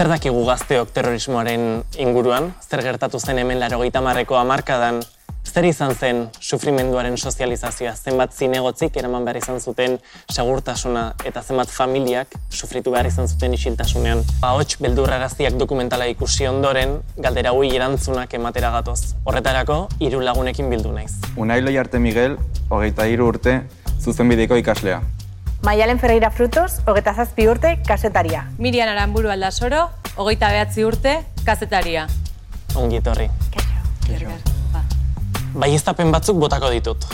Zer dakigu gazteok terrorismoaren inguruan? Zer gertatu zen hemen laro marreko amarkadan? Zer izan zen sufrimenduaren sozializazioa? Zenbat zinegotzik eraman behar izan zuten segurtasuna eta zenbat familiak sufritu behar izan zuten isiltasunean? Ba, hots, beldurraraziak dokumentala ikusi ondoren, galdera hui erantzunak ematera gatoz. Horretarako, hiru lagunekin bildu naiz. Unailo arte Miguel, hogeita hiru urte, zuzenbideko ikaslea. Maialen Ferreira Frutos, hogeita zazpi urte, kasetaria. Mirian Aramburu Aldasoro, hogeita behatzi urte, kazetaria. Ongi etorri. Ba. Baieztapen batzuk botako ditut.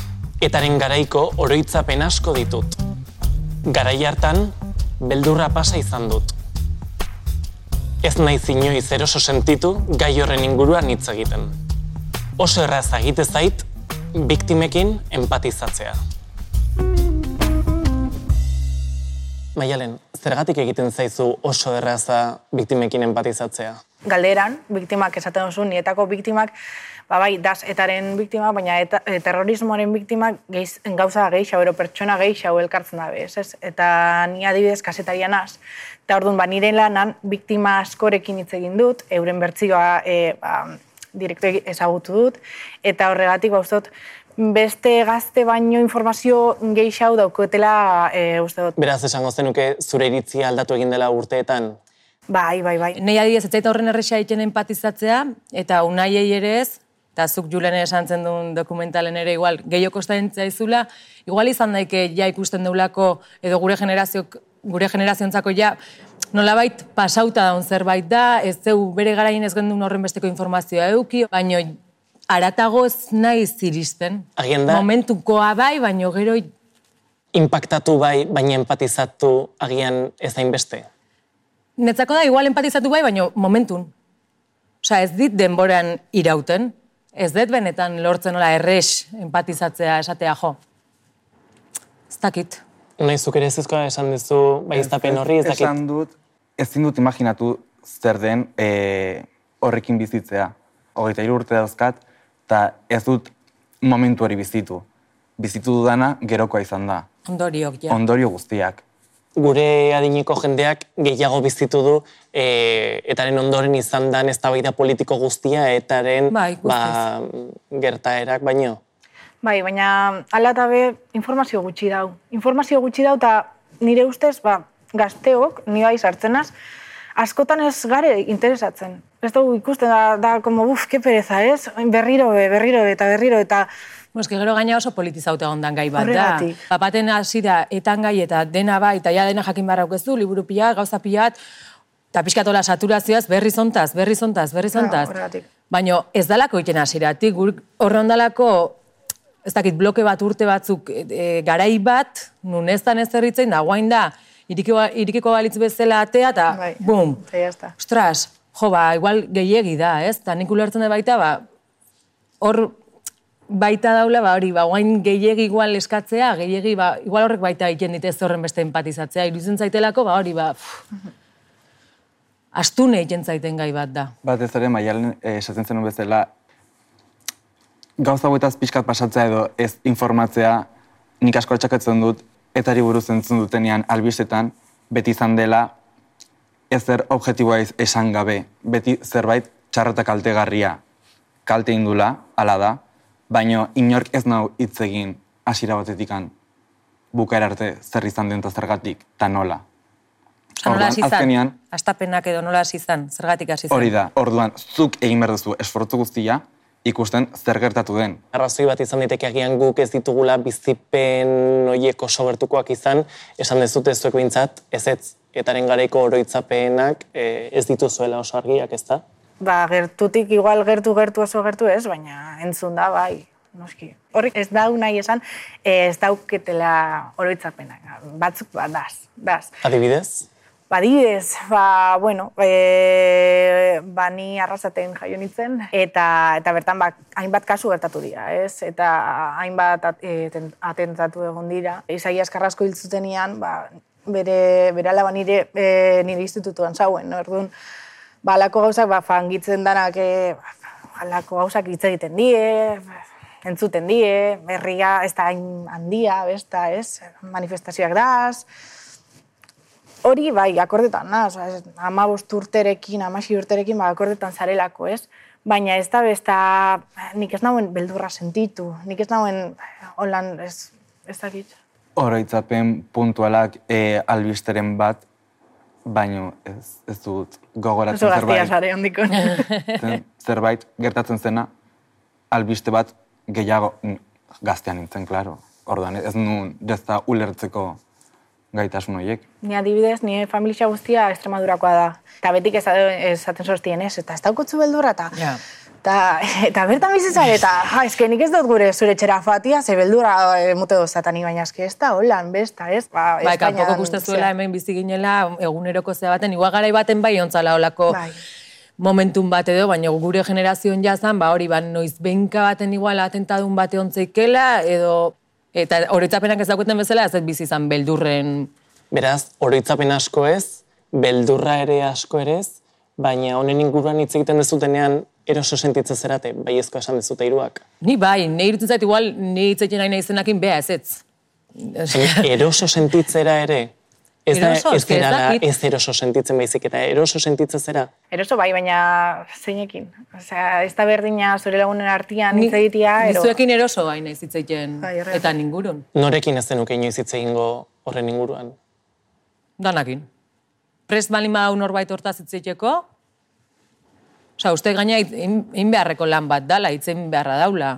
Etaren garaiko oroitzapen asko ditut. Garai hartan, beldurra pasa izan dut. Ez nahi inoiz eroso sentitu gai horren inguruan hitz egiten. Oso erraz egite zait, biktimekin empatizatzea. Maialen, zergatik egiten zaizu oso erraza biktimekin empatizatzea? Galderan, biktimak esaten duzu, nietako biktimak, ba bai, das etaren biktimak, baina eta, e, terrorismoaren biktimak geiz, gauza gehiago, ero pertsona gehiago elkartzen dabe, ez? ez? Eta ni adibidez kasetarian az, eta orduan, ba, nire lanan biktima askorekin hitz egin dut, euren bertzioa e, ba, direktu ezagutu dut, eta horregatik, ba, beste gazte baino informazio gehiago daukotela e, uste dut. Beraz, esango zenuke zure iritzia aldatu egin dela urteetan? Bai, bai, bai. Nei adibidez, ez horren erresa egiten empatizatzea, eta unaiei ere ez, eta zuk julen esan zen duen dokumentalen ere igual, gehiago kostatzen zaizula, igual izan daike ja ikusten deulako, edo gure generazioak gure generaziontzako ja, nolabait pasauta daun zerbait da, ez zeu bere garaien ez gendun horren besteko informazioa euki, baino aratago ez nahi ziristen. Agian da? Momentukoa bai, baino gero... Impactatu bai, baina empatizatu agian ez beste? Netzako da, igual empatizatu bai, baino momentun. Osa, ez dit denboran irauten. Ez dut benetan lortzen nola errex empatizatzea esatea jo. Ez dakit. Nahi zuk ere esan duzu, bai ez horri, ez dakit. Esan dut, ezin dut imaginatu zer den e, horrekin bizitzea. Hogeita urte dauzkat, eta ez dut momentu hori bizitu. Bizitu dudana gerokoa izan da. Ondorio, ja. Ondorio guztiak. Gure adineko jendeak gehiago bizitu du e, etaren ondoren izan dan ez politiko guztia etaren bai, ba, gertaerak baino. Bai, baina ala eta be informazio gutxi dau. Informazio gutxi dau eta nire ustez ba, gazteok, nire bai sartzenaz, askotan ez gare interesatzen. Ez dugu ikusten da, da como, uf, ke pereza, ez? Berriro, berriro, eta berriro, eta... Pues que gero gaina oso politizaute ondan gai bat da. Papaten hasi da, etan gai eta dena bai, eta ja dena jakin barra du, liburu pila, gauza pilat, eta pixkatola saturazioaz, berri zontaz, berri zontaz, berri zontaz. Baina ez dalako iten hasiratik, horre ondalako, ez dakit, bloke bat urte batzuk, e, garai bat, nun ez da ez zerritzen, da, guain da, irikiko, irikiko balitz bezala atea, eta bai, bum, ostras, jo, ba, igual gehiegi da, ez? Ta nik ulertzen da baita, ba, hor baita daula, ba, hori, ba, guain gehiegi igual eskatzea, gehiegi, ba, igual horrek baita iken ditez horren beste empatizatzea, iruditzen zaitelako, ba, hori, ba, astune egiten zaiten gai bat da. Bat ez ere, maialen eh, esaten zenun bezala, gauza guetaz pixkat pasatzea edo ez informatzea, nik asko atxakatzen dut, etari buruz entzun dutenean albistetan, beti izan dela ezer objektiboa esan gabe, beti zerbait txarrata kaltegarria kalte indula, ala da, baino inork ez nau hitz egin hasiera batetikan bukaera arte zer izan den zergatik ta nola. Nola hasi izan? Astapenak edo nola hasi izan? Zergatik hasi izan? Hori da. Orduan, zuk egin behar duzu esfortzu guztia, ikusten zer gertatu den. Arrazoi bat izan diteke agian guk ez ditugula bizipen oiek oso bertukoak izan, esan dezute zuek bintzat, ez ez, etaren garaiko oroitzapenak e, ez dituzuela oso argiak, ez da? Ba, gertutik igual gertu gertu oso gertu ez, baina entzun da, bai, noski. Horrik ez dau nahi esan, ez dauketela oroitzapenak. Batzuk bat, daz, daz. Adibidez? Badidez, ba, bueno, e, ba, ni arrasaten jaio nintzen, eta, eta bertan ba, hainbat kasu gertatu dira, ez? Eta hainbat at, e, atentatu egon dira. Isaias Carrasco hiltzutenian, ba, bere, bere alaba nire, e, nire institutuan zauen, no? Erduan, ba, alako gauzak, ba, fangitzen danak, e, alako gauzak hitz egiten die, entzuten die, berria ez da handia, besta, ez? Manifestazioak daz, hori, bai, akordetan, na, oza, ama urterekin, amasi urterekin, ba, akordetan zarelako, ez? Baina ez da, da, nik ez nauen beldurra sentitu, nik ez nauen, holan, ez, ez dakit. Oroitzapen puntualak e, albisteren bat, baino ez, ez dut gogoratzen zerbait. zare, zen- zerbait gertatzen zena, albiste bat gehiago mm, gaztean nintzen, klaro. Orduan, ez nun, ez da ulertzeko gaitasun horiek. Ni adibidez, ni familia guztia Extremadurakoa da. Eta betik ez esaten sortien ez, eta ez daukotzu beldurra, eta... Ja. Eta, eta bertan bizi zare, eta ja, eske nik ez dut gure zure txera fatia, ze beldurra e, mute dozatani, baina eske ez da, holan, besta, ez? Ba, Bai, Espainian, kanpoko gustazuela zera. hemen bizi ginela eguneroko zea baten, igual garai baten bai ontzala olako Bai. momentum bat edo, baina gure generazioan jazan, ba hori, ba, noiz benka baten igual atentadun bate ontzeikela, edo, eta horitzapenak ez dauketen bezala, ez ez bizi izan beldurren, Beraz, oroitzapen asko ez, beldurra ere asko ere ez, baina honen inguruan hitz egiten dezutenean eroso sentitzen zerate, baiezko esan dezute hiruak. ni bai, nahi irutzen zait igual, ni hitzeiten nahi naizenakin beha ez ez. eroso sentitzera ere, ez da Eroso, ez ez dakit. ez eroso sentitzen baizik eta eroso sentitzen zera. Eroso bai, baina zeinekin. Osea, ez da berdina zure lagunen artian Ni- hitz egitea, ero... Nizuekin eroso bai naiz hitzeiten, Bai, eta ningurun, Norekin ez zenuke inoiz hitz egingo horren inguruan. danakin. Prest balin badau norbait hortaz hitzeiteko, Osa, uste gaina egin beharreko lan bat dala, hitzen beharra daula.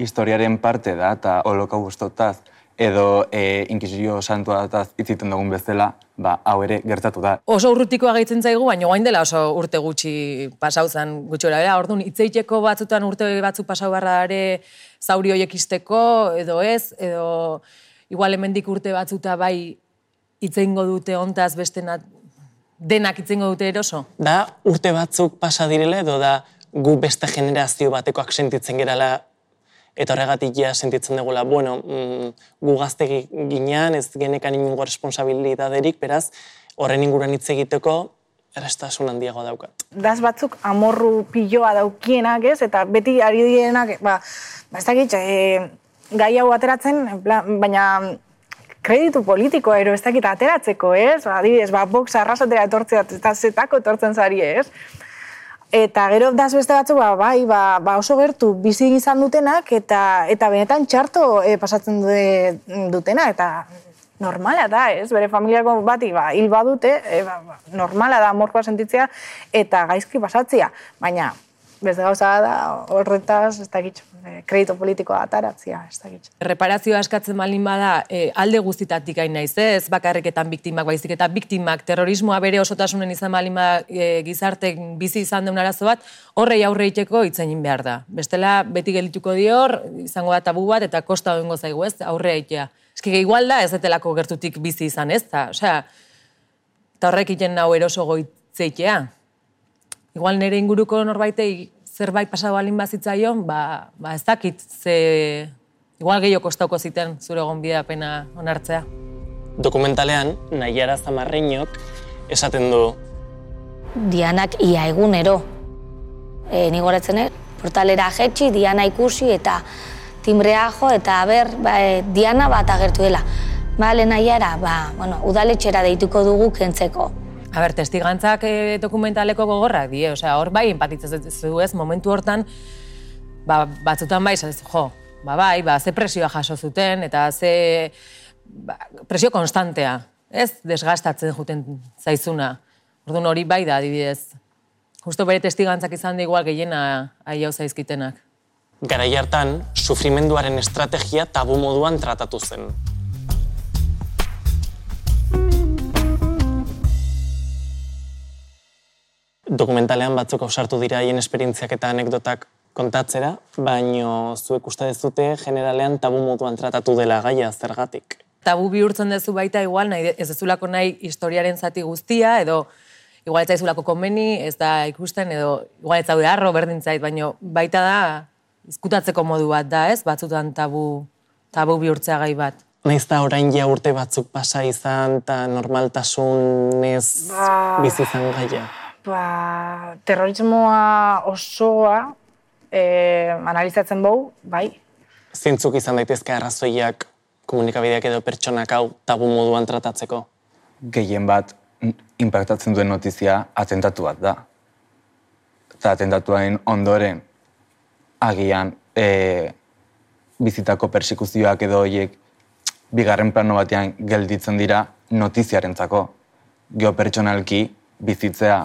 Historiaren parte da, eta holokaustotaz, edo e, inkisizio santuataz itziten dugun bezala, ba, hau ere gertatu da. Oso urrutikoa gaitzen zaigu, baina guain dela oso urte gutxi pasau zen gutxi bera. Orduan, hitzeiteko batzutan urte batzuk pasau barra ere zauri horiek isteko, edo ez, edo igual hemendik urte batzuta bai itzeingo dute ontaz beste nat, denak itzeingo dute eroso. Da, urte batzuk pasa direla edo da gu beste generazio batekoak sentitzen gerala eta horregatik ja sentitzen dugula, bueno, mm, gu gazte gi- ginean, ez genekan inungo responsabilitaterik, beraz, horren inguruan hitz egiteko errestasun handiago daukat. daz batzuk amorru piloa daukienak, ez? Eta beti ari direnak, ba, ba ez dakit, e, gai hau ateratzen, plan, baina kreditu politiko ero ez dakit ateratzeko, ez? Ba, adibidez, ba, box arrasatera etortzea, eta zetako etortzen zari, ez? Eta gero daz beste batzuk, ba, bai, ba, ba oso gertu bizi izan dutenak, eta, eta benetan txarto e, pasatzen dude, dutena, eta normala da, ez? Bere familiako bati, ba, hil badute, e, ba, normala da amorkoa sentitzea, eta gaizki pasatzea. Baina, beste gauza da, horretaz, ez dakit, e, kredito politikoa ataratzea, ez dakit. Reparazioa eskatzen balin bada, e, alde guztitatik hain naiz, eh? ez bakarriketan biktimak, baizik eta biktimak, terrorismoa bere osotasunen izan balin bada e, gizarte bizi izan deun arazo bat, horrei aurre iteko itzein behar da. Bestela, beti gelituko dior, izango da tabu bat, eta kosta doengo zaigu, ez, aurre itea. Eski, igual da, ez detelako gertutik bizi izan, ez da, osea, eta horrek iten nau eroso goitzeitea. Igual nire inguruko norbaitei zerbait pasau balin bazitzaion, ba, ba ez dakit, ze igual gehiago kostauko ziten zure gonbidapena onartzea. Dokumentalean, Naiara Zamarreinok esaten du, Dianak ia egunero. E, ni goratzen dut, portalera jetxi, Diana ikusi eta timbrea jo eta ber, ba, e, Diana bat agertu dela. Ba, Aiara, ba, bueno, udaletxera deituko dugu kentzeko. A ber, testigantzak e, dokumentaleko gogorrak die, osea, hor bai, empatitzen zu ez, momentu hortan, ba, batzutan bai, zu, jo, ba bai, ba, ze presioa jaso zuten, eta ze ba, presio konstantea, ez, desgastatzen juten zaizuna. Orduan hori bai da, adibidez. Justo bere testigantzak izan da igual gehiena aiau zaizkitenak. garai hartan, sufrimenduaren estrategia tabu moduan tratatu zen. Dokumentalean batzuk ausartu dira haien esperientziak eta anekdotak kontatzera, baino zuek uste dezute generalean tabu moduan tratatu dela gaia zergatik. tabu bihurtzen duzu baita igual, nahi, ez dezulako nahi historiaren zati guztia, edo igual ez zaizulako komeni, ez da ikusten, edo igual ez zaude arro berdin zait, baina baita da izkutatzeko modu bat da, ez? Batzutan tabu, tabu bihurtzea gai bat. Naiz da orain ja urte batzuk pasa izan eta normaltasunez Ba. bizi izan gaia. Ba, terrorismoa osoa e, analizatzen bau, bai, Zintzuk izan daitezke arrazoiak komunikabideak edo pertsonak hau tabu moduan tratatzeko. Gehien bat impactatzen duen notizia atentatu bat da. Eta atentatuaren ondoren agian e, bizitako persikuzioak edo horiek bigarren plano batean gelditzen dira notiziarentzako. Geopertsonalki bizitzea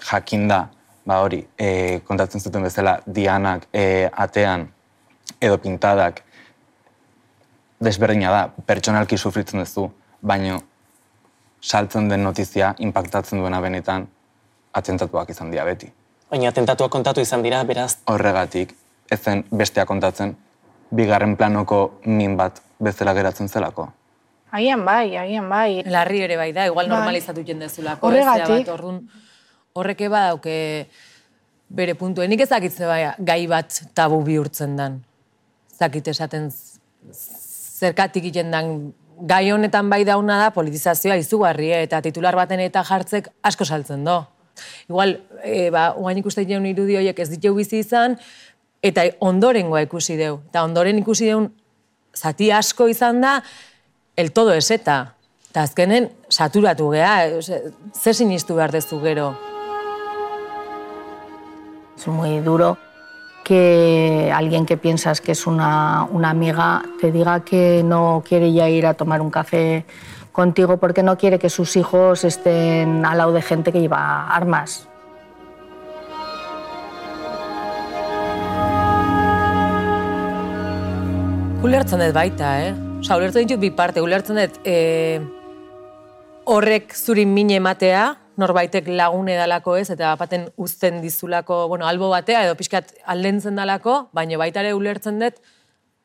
jakinda, ba hori, e, kontatzen zuten bezala, dianak e, atean edo pintadak desberdina da, pertsonalki sufritzen duzu, baino saltzen den notizia impactatzen duena benetan atentatuak izan dira beti. Baina atentatuak kontatu izan dira, beraz, Horregatik, ez zen bestea kontatzen, bigarren planoko min bat bezala geratzen zelako. Agian bai, agian bai. Larri ere bai da, igual Bai. normalizatu jendezulako. Horregatik. Bat, orduan, horrek eba dauke bere puntu. Nik ezakitze bai, gai bat tabu bihurtzen dan. Zakit esaten zerkatik egiten dan gai honetan bai dauna da politizazioa izugarri eta titular baten eta jartzek asko saltzen do. Igual, e, ba, ugain ikusten jeun irudi horiek ez ditu bizi izan, eta ondorengoa ikusi deu. Eta ondoren ikusi deun zati asko izan da, el todo eseta. Eta azkenen, saturatu ose, ze sinistu behar dezu gero. Es muy duro que alguien que piensas que es una, amiga te diga que no quiere ya ir a tomar un café contigo porque no quiere que sus hijos estén al lado de gente que lleva armas. Ulertzen dut baita, eh? Osa, ulertzen ditut bi parte, ulertzen dut e, horrek ematea, norbaitek lagune dalako ez, eta baten uzten dizulako, bueno, albo batea, edo pixkat aldentzen dalako, baina baita ere ulertzen dut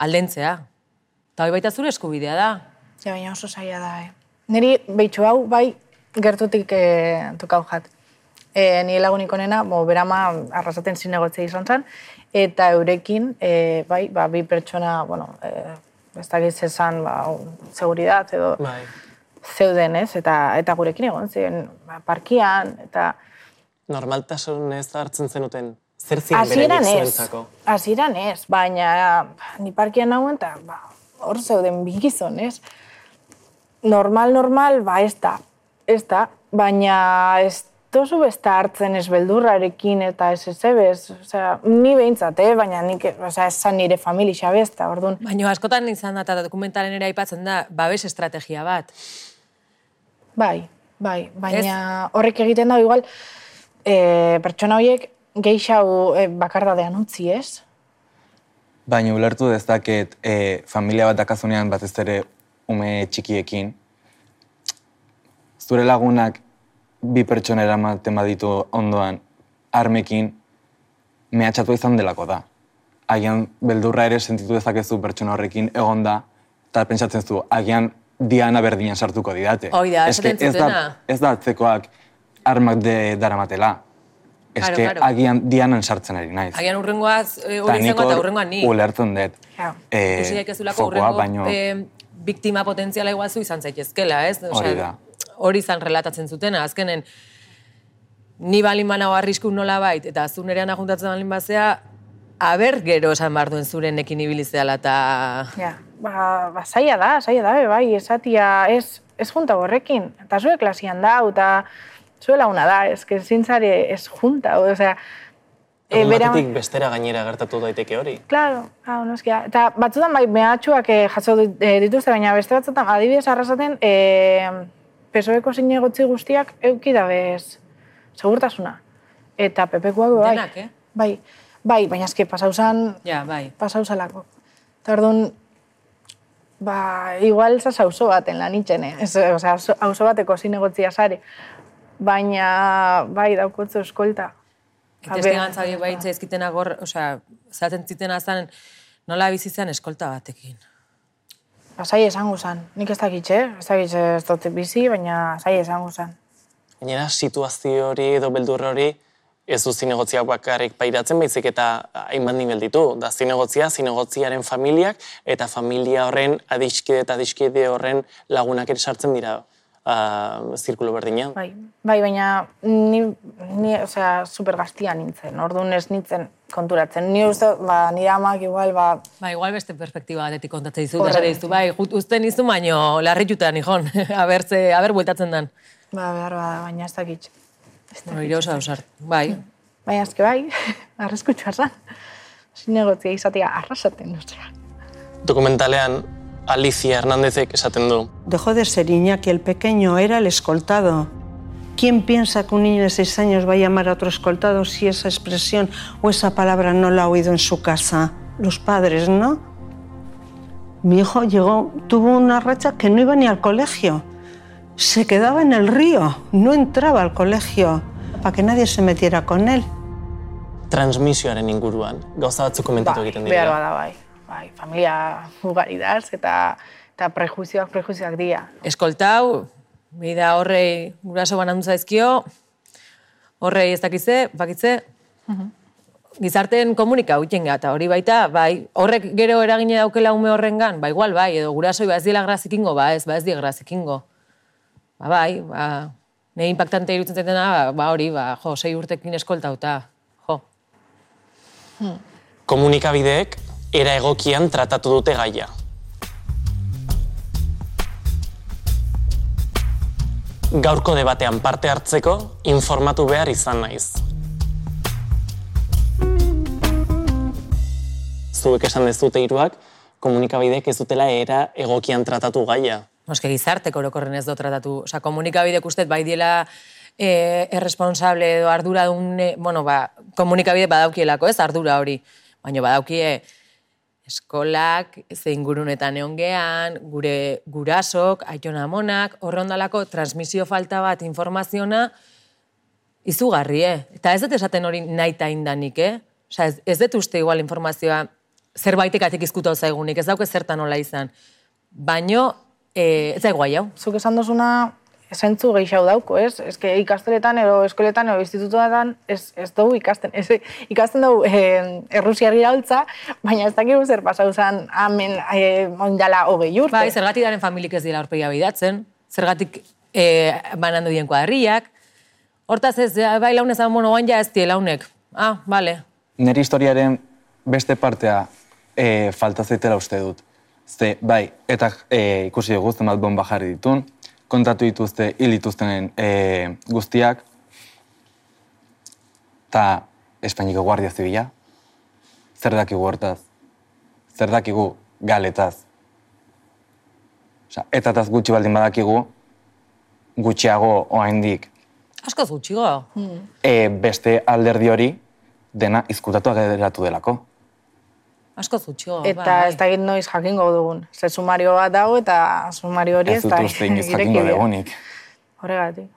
aldentzea. Eta hori baita zure eskubidea da. Ja, baina oso zaila da, eh. Niri behitxu hau, bai, gertutik eh, tukau jat. E, ni lagunik onena, bo, berama arrasaten zinegotzea izan zen, eta eurekin, e, bai, ba, bi pertsona, bueno, e, ez dakit zezan, ba, seguridad edo bai. Zeuden, ez, eta, eta gurekin egon ziren, ba, parkian, eta Normaltasun ez hartzen zenuten, zer ziren ez, zuentzako? hasieran ez, baina ni parkian nauen, eta ba, hor zeuden bi gizon, ez? Normal, normal, ba, ez da, ez da, baina ez tozu besta hartzen ez beldurrarekin eta ez ez ebez, osea, ni behintzat, eh? baina nik, osea, ez zan nire famili xabezta, orduan, Baina askotan izan da, eta dokumentalen ere aipatzen da, babes estrategia bat. Bai, bai, baina horrek egiten da igual e, pertsona horiek geixau e, bakardadean utzi, ez? Baina ulertu dezaket e, familia bat dakazunean batez ere ume txikiekin, zure lagunak bi pertsona eramaten baditu ondoan armekin mehatxatu izan delako da. Agian beldurra ere sentitu dezakezu pertsona horrekin egonda, eta pentsatzen zu, agian diana berdina sartuko didate. Hoi da, Eske esaten ez da, ez da atzekoak armak de daramatela. Claro, Eske claro. agian dianan sartzen ari naiz. Agian urrengoaz, e, Ta hori nik izango eta urrengoan ni. Ulertzen dut. Claro. Eh, Ikusi baino- eh, biktima potentziala igual zu izan zaitezkela, ez? Osea, Hori da. Hori izan relatatzen zutena, azkenen ni balin banao arrisku nola bait, eta zu nerean ajuntatzen balin bazea, aber gero esan behar duen zurenekin ibilizeala eta... Ja, ba, ba zaila da, zaila da, bai, esatia, ez, ez junta horrekin, eta zue klasian da, eta zue launa da, ez que zintzare ez junta, osea, e, bera- batetik bestera gainera gertatu daiteke hori. Claro, claro, noskia. Eta batzutan bai, mehatxuak eh, jaso eh, dituzte, baina beste batzutan, adibidez arrasaten, eh, pesoeko zinegotzi guztiak euki dabez segurtasuna. Eta pepekuak bai. Denak, eh? Bai, bai, baina eske pasauzan, Ja, bai. pasauzalako. Eta orduan, ba, igual zaz auzo baten lan itxen, eh? Ez, osea, auzo- bateko zinegotzia sare. Baina, bai, daukotzu eskolta. Testigantza horiek baitza ezkitena gor, osea, zaten zitena zen, nola bizi zen eskolta batekin. Zai esango zen. Nik ez dakitxe, ez dakitxe ez dut bizi, baina zai esango zen. Gainera, situazio hori edo beldur hori ez du zinegotziak bakarrik pairatzen, baizik eta hainbat nivel ditu. Da zinegotzia, zinegotziaren familiak, eta familia horren adiskide eta adiskide horren lagunak ere sartzen dira uh, zirkulo berdinean. Bai, bai baina ni, ni osea, super gaztia nintzen, orduan ez nintzen konturatzen. Ni uste, ba, nire amak igual, ba, Ba, igual beste perspektiba batetik kontatzen dizu, da dizu, bai, uzten dizu, baino larrituta nihon, abertze, aber bueltatzen dan. Ba, behar bada, baina ez dakit. Hori osa osart. Bai. Baina azke bai, arrezkutxoa zan. Zinegotzia izatea arrasaten, osea. Dokumentalean Alicia Hernándezek esaten du. Dejó de ser Iñaki el pequeño, era el escoltado. ¿Quién piensa que un niño de seis años va a llamar a otro escoltado si esa expresión o esa palabra no la ha oído en su casa? Los padres, ¿no? Mi hijo llegó, tuvo una racha que no iba ni al colegio. Se quedaba en el río, no entraba al colegio para que nadie se metiera con él. Transmisioaren inguruan, gauza batzuk komentatu egiten Bai, behar dira. bada, bai. Bai, familia ugari daz, eta, eta prejuizioak, prejuizioak dira. Eskoltau, bida horrei guraso banan zaizkio, horrei ez dakize, bakitze, gizarteen komunika huiten eta hori baita, bai, horrek gero eragine daukela ume horrengan, ba igual bai, edo gurasoi ba ez diela grazikingo, ba ez, ba ez die grazikingo. Ba bai, ba, nahi impactante irutzen zaitena, ba, ba hori, ba, jo, sei urtekin eskoltauta, jo. Komunikabideek era egokian tratatu dute gaia. Gaurko debatean parte hartzeko informatu behar izan naiz. Zuek esan dezute hiruak komunikabideek ez dutela era egokian tratatu gaia. Noske gizarteko orokorren ez do tratatu. Osa, komunikabidek ustet bai diela e, erresponsable edo arduradun, e, bueno, ba, komunikabide badaukielako, ez ardura hori. Baina badaukie eskolak, ze ingurunetan egon gean, gure gurasok, aitona amonak, horrondalako transmisio falta bat informaziona izugarri, eh? Eta ez dut esaten hori nahi indanik, eh? Osa, ez, ez dut uste igual informazioa zerbaitekatik izkutu zaigunik, ez dauke zertan nola izan. Baino, e, ez zaigu gai hau. Zuk esan dozuna, zentzu gehiago dauko, ez? Ez que ikastoletan, edo eskoletan, edo institutuetan, ez, ez dugu ikasten. Ez, ikasten dugu e, errusiar iraultza, baina ez dakigu zer pasau zen hemen e, oindala hogei urte. Bai, zergatik daren familik ez dira aurpegia bidatzen, zergatik e, banandu dien kuadrillak. Hortaz ez, ja, bai launez bueno, oain ja ez die launek. Ah, bale. Nire historiaren beste partea e, falta zaitela uste dut. Ze, bai, eta e, ikusi dugu zenbat bomba jarri ditun, kontatu dituzte hil dituztenen e, guztiak, eta Espainiko Guardia Zibila, zer dakigu hortaz, zer dakigu galetaz. Osa, etataz gutxi baldin badakigu, gutxiago oaindik Askoz gutxigo. e, beste alderdi hori dena izkutatu geratu delako. Askoz gutxigo. Eta bai. ez dakit noiz jakingo dugun. Ze sumario bat dago eta sumario hori Ez ez dut da inoiz ireki jakingo dugunik. Horregatik.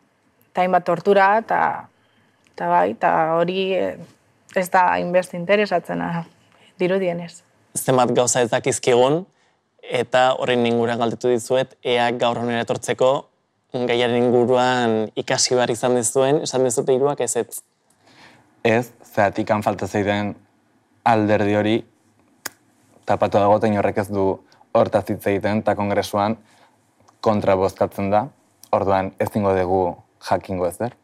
Eta hainbat tortura, eta, eta bai, eta hori ez da hainbeste interesatzena dirudienez. zenbat gauza ez dakizkigun, eta horren inguruan galdetu dizuet, ea gaur honera etortzeko gaiaren inguruan ikasi behar izan dizuen, esan dizute hiruak ez ez. Ez, zeatik falta zeiden alderdi hori tapatu dago eta horrek ez du hortaz hitz egiten eta kongresuan kontra bozkatzen da, orduan ez dingo dugu jakingo ezer.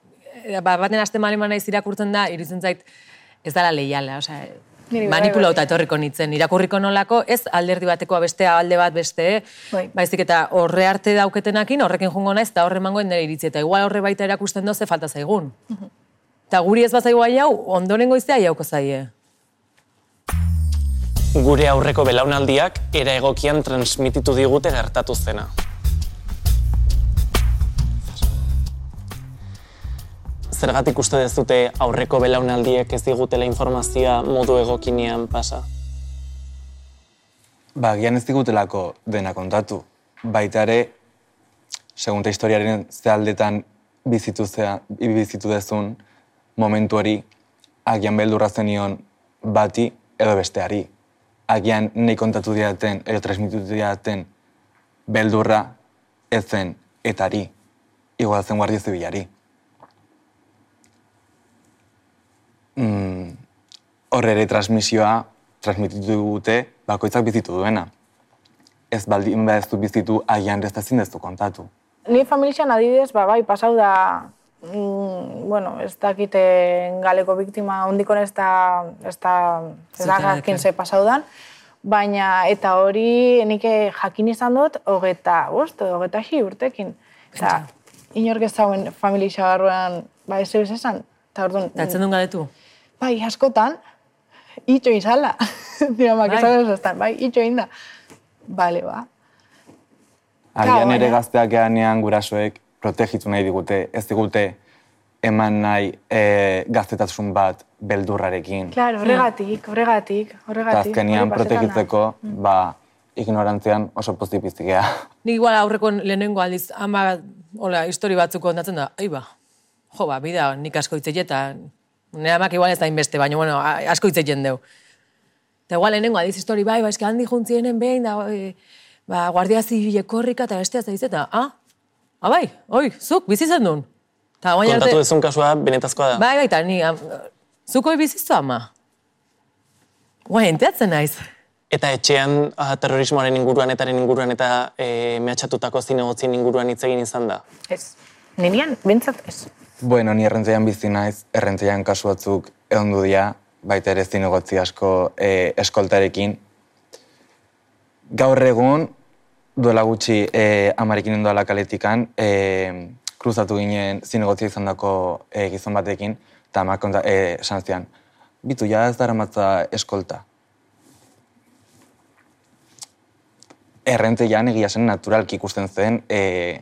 E, ba, baten aste maleman naiz irakurtzen da, iritzen zait, ez dala leiala, osea, bai, manipulauta bai. etorriko nitzen, irakurriko nolako, ez alderdi batekoa bestea, alde bat beste, Bai. baizik eta horre arte dauketenakin, horrekin jungo naiz, eta horre emangoen nire iritzi, eta igual horre baita erakusten doze falta zaigun. Eta guri ez bazaigu gai hau, ondoren goiztea jauko zaie. Gure aurreko belaunaldiak era egokian transmititu digute gertatu zena. Zergatik uste dezute aurreko belaunaldiek ez digutela informazioa modu egokinean pasa? Ba, gian ez digutelako dena kontatu. Baita ere, segunta historiaren ze aldetan bizitu, zea, bizitu dezun momentu hori, agian beldurra zenion bati edo besteari. Agian nahi kontatu diaten, edo transmititu diaten beldurra ez zen etari, igual zen guardia zibilari. Mm, hor ere transmisioa transmititu dute bakoitzak bizitu duena. Ez baldin ba ez du bizitu, agian ez da kontatu. Ni familian adibidez, ba, bai, pasau da, mm, bueno, ez dakite galeko biktima ondikon ez da, ez da, ez da jakin deken. ze pasau dan, baina eta hori nik jakin izan dut, hogeta, bost, edo hogeta hi urtekin. Eta, inork ez zauen familia barruan, ba, ez ez esan. Eta orduan, Eta etzen duen galetu. bai, askotan, itxo izala. Dira, mak, Bai. ez estan, bai, itxo inda. Bale, ba. Agian ere baina- gazteak eanean gurasoek protegitu nahi digute, ez digute eman nahi e, gaztetasun bat beldurrarekin. Claro, horregatik, horregatik, Eta horregatik. azkenian pasetan da. protegitzeko, ba, ignorantzian oso pozipiztikea. Nik igual aurreko lehenengo aldiz, ama, hola, histori batzuk kontatzen da, ai ba, jo ba, bida, nik asko hitz eta nire amak igual ez da inbeste, baina, bueno, asko hitz egiten deu. Eta igual lehenengo aldiz histori bai, ba, eski handi juntzienen behin, da, e, ba, guardia zibile korrika eta bestea zaiz eta, ah, ah, bai, oi, zuk, bizi zen duen. Ta, guain Kontatu arte, duzun kasua benetazkoa da. bai, bai, eta ni, am, zuk hoi bizizu ama. Guain, enteatzen naiz. Eta etxean ah, terrorismoaren inguruan etaren inguruan eta e, mehatxatutako zinegotzien inguruan hitz egin izan da. Ez. Ninian, bintzat ez. Bueno, ni errentzeian bizi naiz, errentzeian kasu batzuk egondu dira, baita ere zinegotzi asko e, eskoltarekin. Gaur egun, duela gutxi e, amarekin endoala kaletikan, e, kruzatu ginen zinegotzi izan dako e, gizon batekin, eta amak e, esan bitu, ja ez dara matza eskolta. Errentzeian egia zen naturalki ikusten zen e,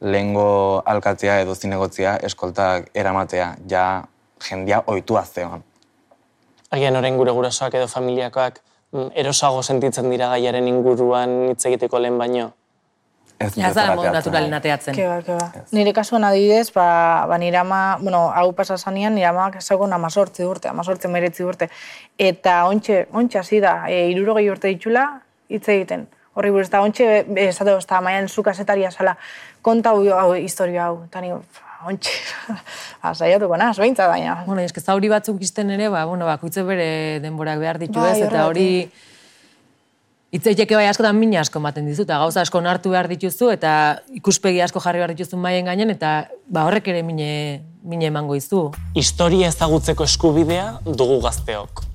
lehengo alkatzea edo zinegotzia eskoltak eramatea, ja jendia ohitua zeon. Agian orain gure gurasoak edo familiakoak erosago sentitzen dira gaiaren inguruan hitz egiteko lehen baino. Ez Ja, ez da modu naturalen ateatzen. Ke ba, ke ba. Nire kasuan adibidez, ba, ba nire ama, bueno, hau pasa zanean, nire ama ezagun amazortzi urte, amazortzi meretzi urte. Eta ontxe, ontxe hasi da, e, irurogei urte ditxula, hitz egiten. Horri buruz, eta ontxe, be- esate eta maian zu kasetaria zala, konta hau, hau historia hau. Eta ontxe, ba, saiatuko naz, behintzat baina. Bueno, eske zauri batzuk izten ere, ba, bueno, bakoitze bere denborak behar ditu Bai, ez, eta hori hitzeiteke bai askotan mina asko ematen dizu, eta gauza asko onartu behar dituzu, eta ikuspegi asko jarri behar dituzu maien gainen, eta ba, horrek ere mine, mine emango izu. Historia ezagutzeko eskubidea dugu gazteok.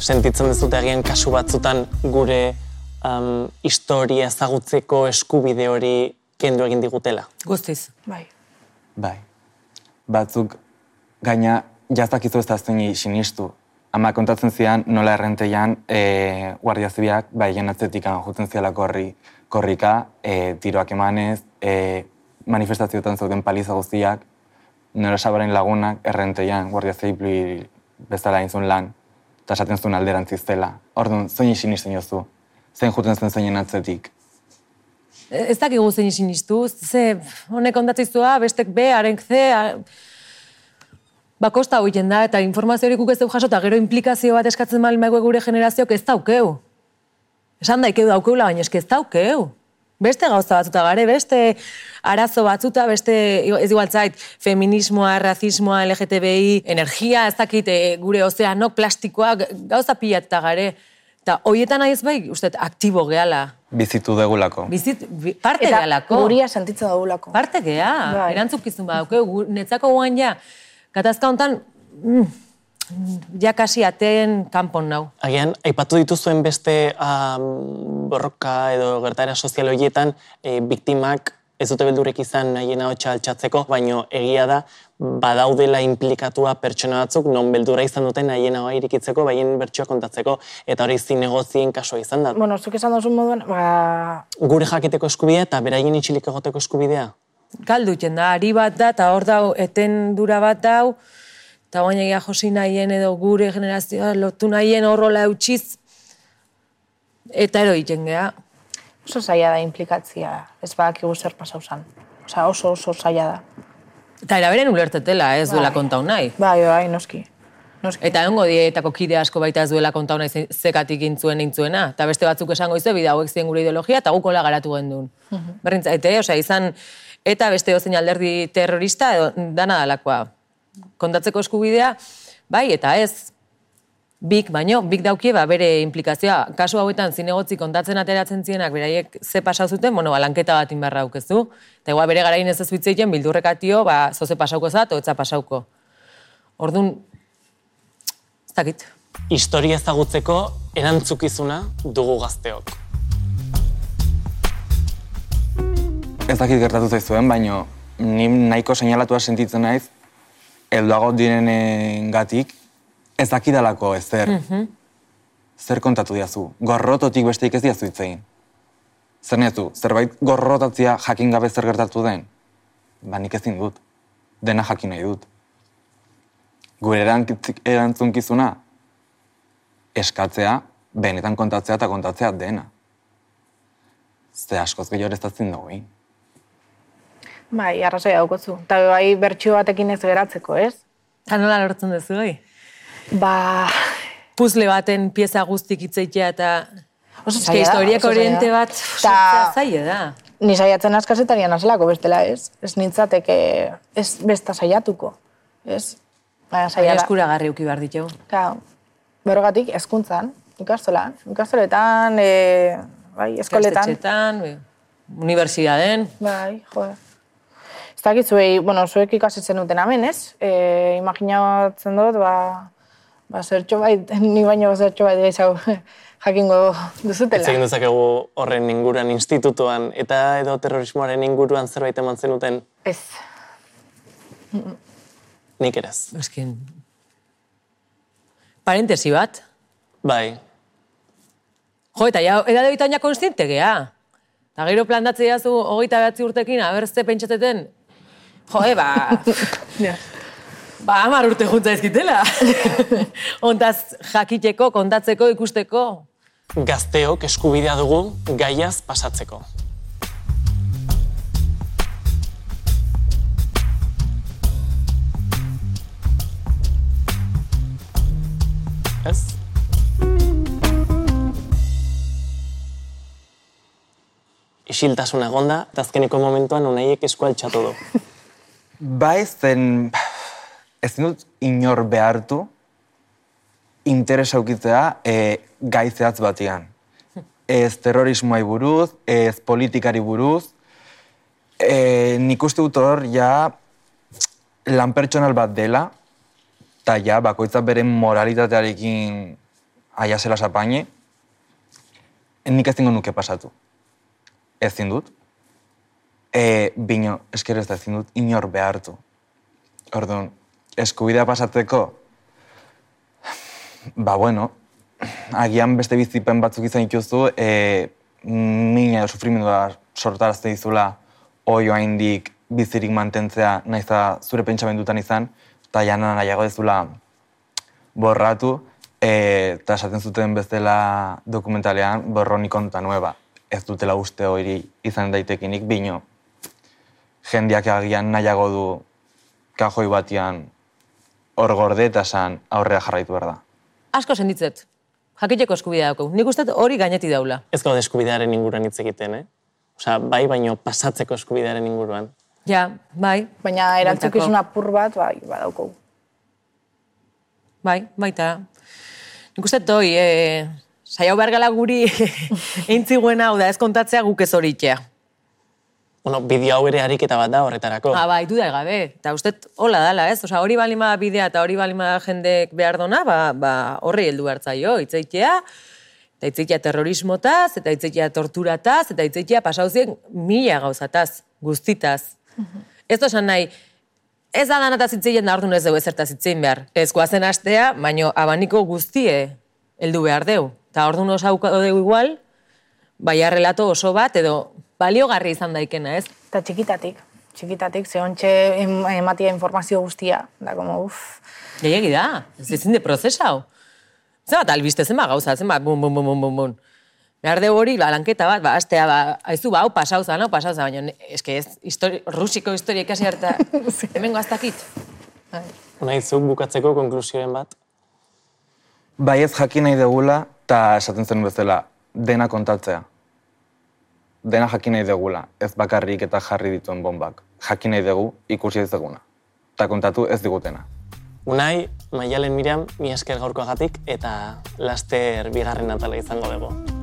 Sentitzen dezute agian kasu batzutan gure um, historia ezagutzeko eskubide hori kendu egin digutela. Guztiz. Bai. Bai. Batzuk gaina jaztakizu ez da zeini sinistu. Ama kontatzen zian nola errenteian e, guardia zibiak bai atzetik jotzen zialako horri korrika, e, tiroak emanez, e, manifestazioetan zauden paliza guztiak, nora sabaren lagunak errenteian guardia zibil bezala inzun lan, eta esaten zuen alderantziz zela. Orduan, zein sinisten jozu, zein juten zen zeinen atzetik. Ez dakigu zein sinistu, ze honek ondatzizua, bestek B, haren C, bakosta hoiten da, eta informazio hori guk ez jaso, eta gero implikazio bat eskatzen bali maigu gure generazioak ez daukeu. Esan daikeu daukeula, baina eske ez daukeu. Beste gauza batzuta gare, beste arazo batzuta, beste, ez igual zait, feminismoa, razismoa, LGTBI, energia, ez dakit, e, gure ozeanok, plastikoa, gauza pilatuta gare. Eta hoietan nahiz bai, uste, aktibo gehala. Bizitu degulako. Bizit, bi- parte Eta gehalako. guria sentitzen dugulako. Parte gea, Bai. erantzukizun badauke, netzako guan ja, katazka hontan, mm, ja kasi ateen kanpon nau. Agian, aipatu dituzuen beste um, borroka edo gertaera sozial horietan, e, biktimak ez dute beldurek izan nahiena hotxa altxatzeko, baino egia da, badaudela implikatua pertsona batzuk, non beldurra izan duten nahiena hoa irikitzeko, baien bertsioa kontatzeko, eta hori zinegozien kasua izan da. Bueno, zuk esan duzu moduan, ba, Gure jakiteko eskubidea eta beraien itxilik egoteko eskubidea. Galduten da, ari bat da, eta hor dau, eten dura bat dau, eta guain egia josi nahien edo gure generazioa lotu nahien horrola eutxiz, eta ero egiten gea. Oso zaila da implikatzia, ez badakigu zer pasau zan. Osa, oso oso zaila da. Eta eraberen ulertetela, ez duela Bai. kontau nahi. Bai, bai, noski. Noski. Eta ongo dietako kide asko baita ez duela kontau nahi ze- zekatik intzuen intzuena. Eta beste batzuk esango izu, bida hauek ziren gure ideologia, eta guk hola garatu gendun. Berrintzaite, osea, izan, eta beste dozein alderdi terrorista, edo, dana dalakoa. Kontatzeko eskubidea, bai, eta ez, bik, baino, bik daukie, ba, bere implikazioa. Kasu hauetan, zinegotzi kontatzen ateratzen zienak, beraiek ze pasau zuten, bueno, ba, lanketa bat inbarra aukezu. Eta igual bere garain ez ez bitzeiten, bildurrekatio, ba, zoze pasauko zat, etza pasauko. Orduan, ez dakit. Historia ezagutzeko erantzukizuna dugu gazteok. ez dakit gertatu zaizuen, baino ni nahiko seinalatua sentitzen naiz, helduago direnen gatik, ez dakidalako ezer. Zer kontatu diazu? Gorrototik besteik ez diazu hitzein. Zer nezu, zerbait gorrotatzia jakin gabe zer gertatu den? Ba nik ezin dut. Dena jakin nahi dut. Gure erantzunkizuna eskatzea, benetan kontatzea eta kontatzea dena. Ze askoz gehiago ez da zin dugu, Bai, arrazoi daukotzu. Eta bai bertxio batekin ez geratzeko, ez? Ta nola lortzen duzu, oi? Ba, Puzle baten pieza guztik hitzeitea eta... Oso zaila historiak oriente bat Ta- zaila da. ni saiatzen askazetarian azelako bestela, ez? Ez nintzateke, ez besta saiatuko, ez? Baina saia da. eskuragarri uki behar ditugu. Claro. Berrogatik, hezkuntzan, ikastolan, ikastoletan, e, bai, eskoletan. Ikastetxetan, be, unibertsitateen. Bai, jo. Ez dakit zuei, bueno, zuek ikasitzen duten hemen, ez? E, imaginatzen dut, ba, ba zertxo bait, ni baino zertxo bait gehiago jakingo duzutela. Hitz egin dezakegu horren inguruan institutuan eta edo terrorismoaren inguruan zerbait eman zenuten Ez. nik ere ez. Eskin... Parentesi bat. Bai, Jo, eta ja, edade bitan ja konstiente gea. Eta gero plantatze diazu hogeita behatzi urtekin, aber ze pentsatzeten, jo, e, ba, ba, amar urte juntza ezkitela. Ontaz jakiteko, kontatzeko, ikusteko. gazteok eskubidea dugu gaiaz pasatzeko. Ez? Isiltasuna egonda, eta azkeneko momentuan unaiek esku altxatu du. Bai, zen ezin dut inor behartu interesa ukitzea e, gai zehatz batian. Ez terrorismoai buruz, ez politikari buruz. E, nik uste dut hor, ja, lan pertsonal bat dela, eta ja, bakoitza bere moralitatearekin aia zela sapaine, nik ezingo nuke pasatu. Ezin dut. E, bino, esker ez da ezin dut inor behartu. Orduan, eskubidea pasatzeko, ba bueno, agian beste bizipen batzuk izan dituzu, e, mina edo sufrimendua sortarazte dizula oio haindik bizirik mantentzea naiza zure pentsamendutan izan, eta jana nahiago dezula borratu, e, eta esaten zuten bezala dokumentalean, borroni konta nueva. Ez dutela uste hori izan daitekinik, bino, jendeak agian nahiago du kajoi batian hor gorde eta aurrea jarraitu behar da. Asko senditzet. Jakiteko eskubidea daukagu. Nik uste hori gaineti daula. Ez gaude eskubidearen inguruan hitz egiten, eh? Osea, bai baino pasatzeko eskubidearen inguruan. Ja, bai. Baina erantzukizun apur bat, bai, badaukogu. Bai, baita. Nik uste dut hoi, e, saiau behar gala guri eintziguen hau da ez kontatzea guk ez horitzea. Bueno, bideo hau ere ariketa bat da horretarako. Ah, bai, duda gabe. Eta uste hola dala, ez? Osa, hori balima bidea eta hori balima jendek behar dona, ba, ba horri heldu hartzaio, itzeitea, eta itzeitea terrorismotaz, eta itzeitea torturataz, eta itzeitea pasauzien mila gauzataz, guztitaz. Ez da nahi, ez da danataz itzeien da orduan ez dugu ezertaz itzein behar. Ez guazen astea, baino abaniko guztie heldu behar deu. Eta orduan osauko dugu igual, baina relato oso bat, edo baliogarri izan daikena, ez? Eta txikitatik, txikitatik, ze ematia informazio guztia, da, como, uff, Gehiagi da, ez ezin de prozesa hau. Zenbat albiste, zenbat gauza, zenbat bum, bum, bum, bum, bum, bum. Behar dugu hori, ba, lanketa bat, ba, astea, ba, haizu, ba, hau pasau zan, hau pasau zan, baina, eske ez, histori, rusiko historia ikasi harta, hemengo aztakit. Unai, zuk bukatzeko konklusioen bat? Bai ez jakin nahi degula, eta esaten zen bezala, dena kontatzea. Dena jakin nahi degula, ez bakarrik eta jarri dituen bombak. Jakin nahi dugu, ikusi ez deguna. Eta kontatu ez digutena. Unai, Maialen Miriam, mi esker gaurkoagatik eta laster bigarren atala izango dugu.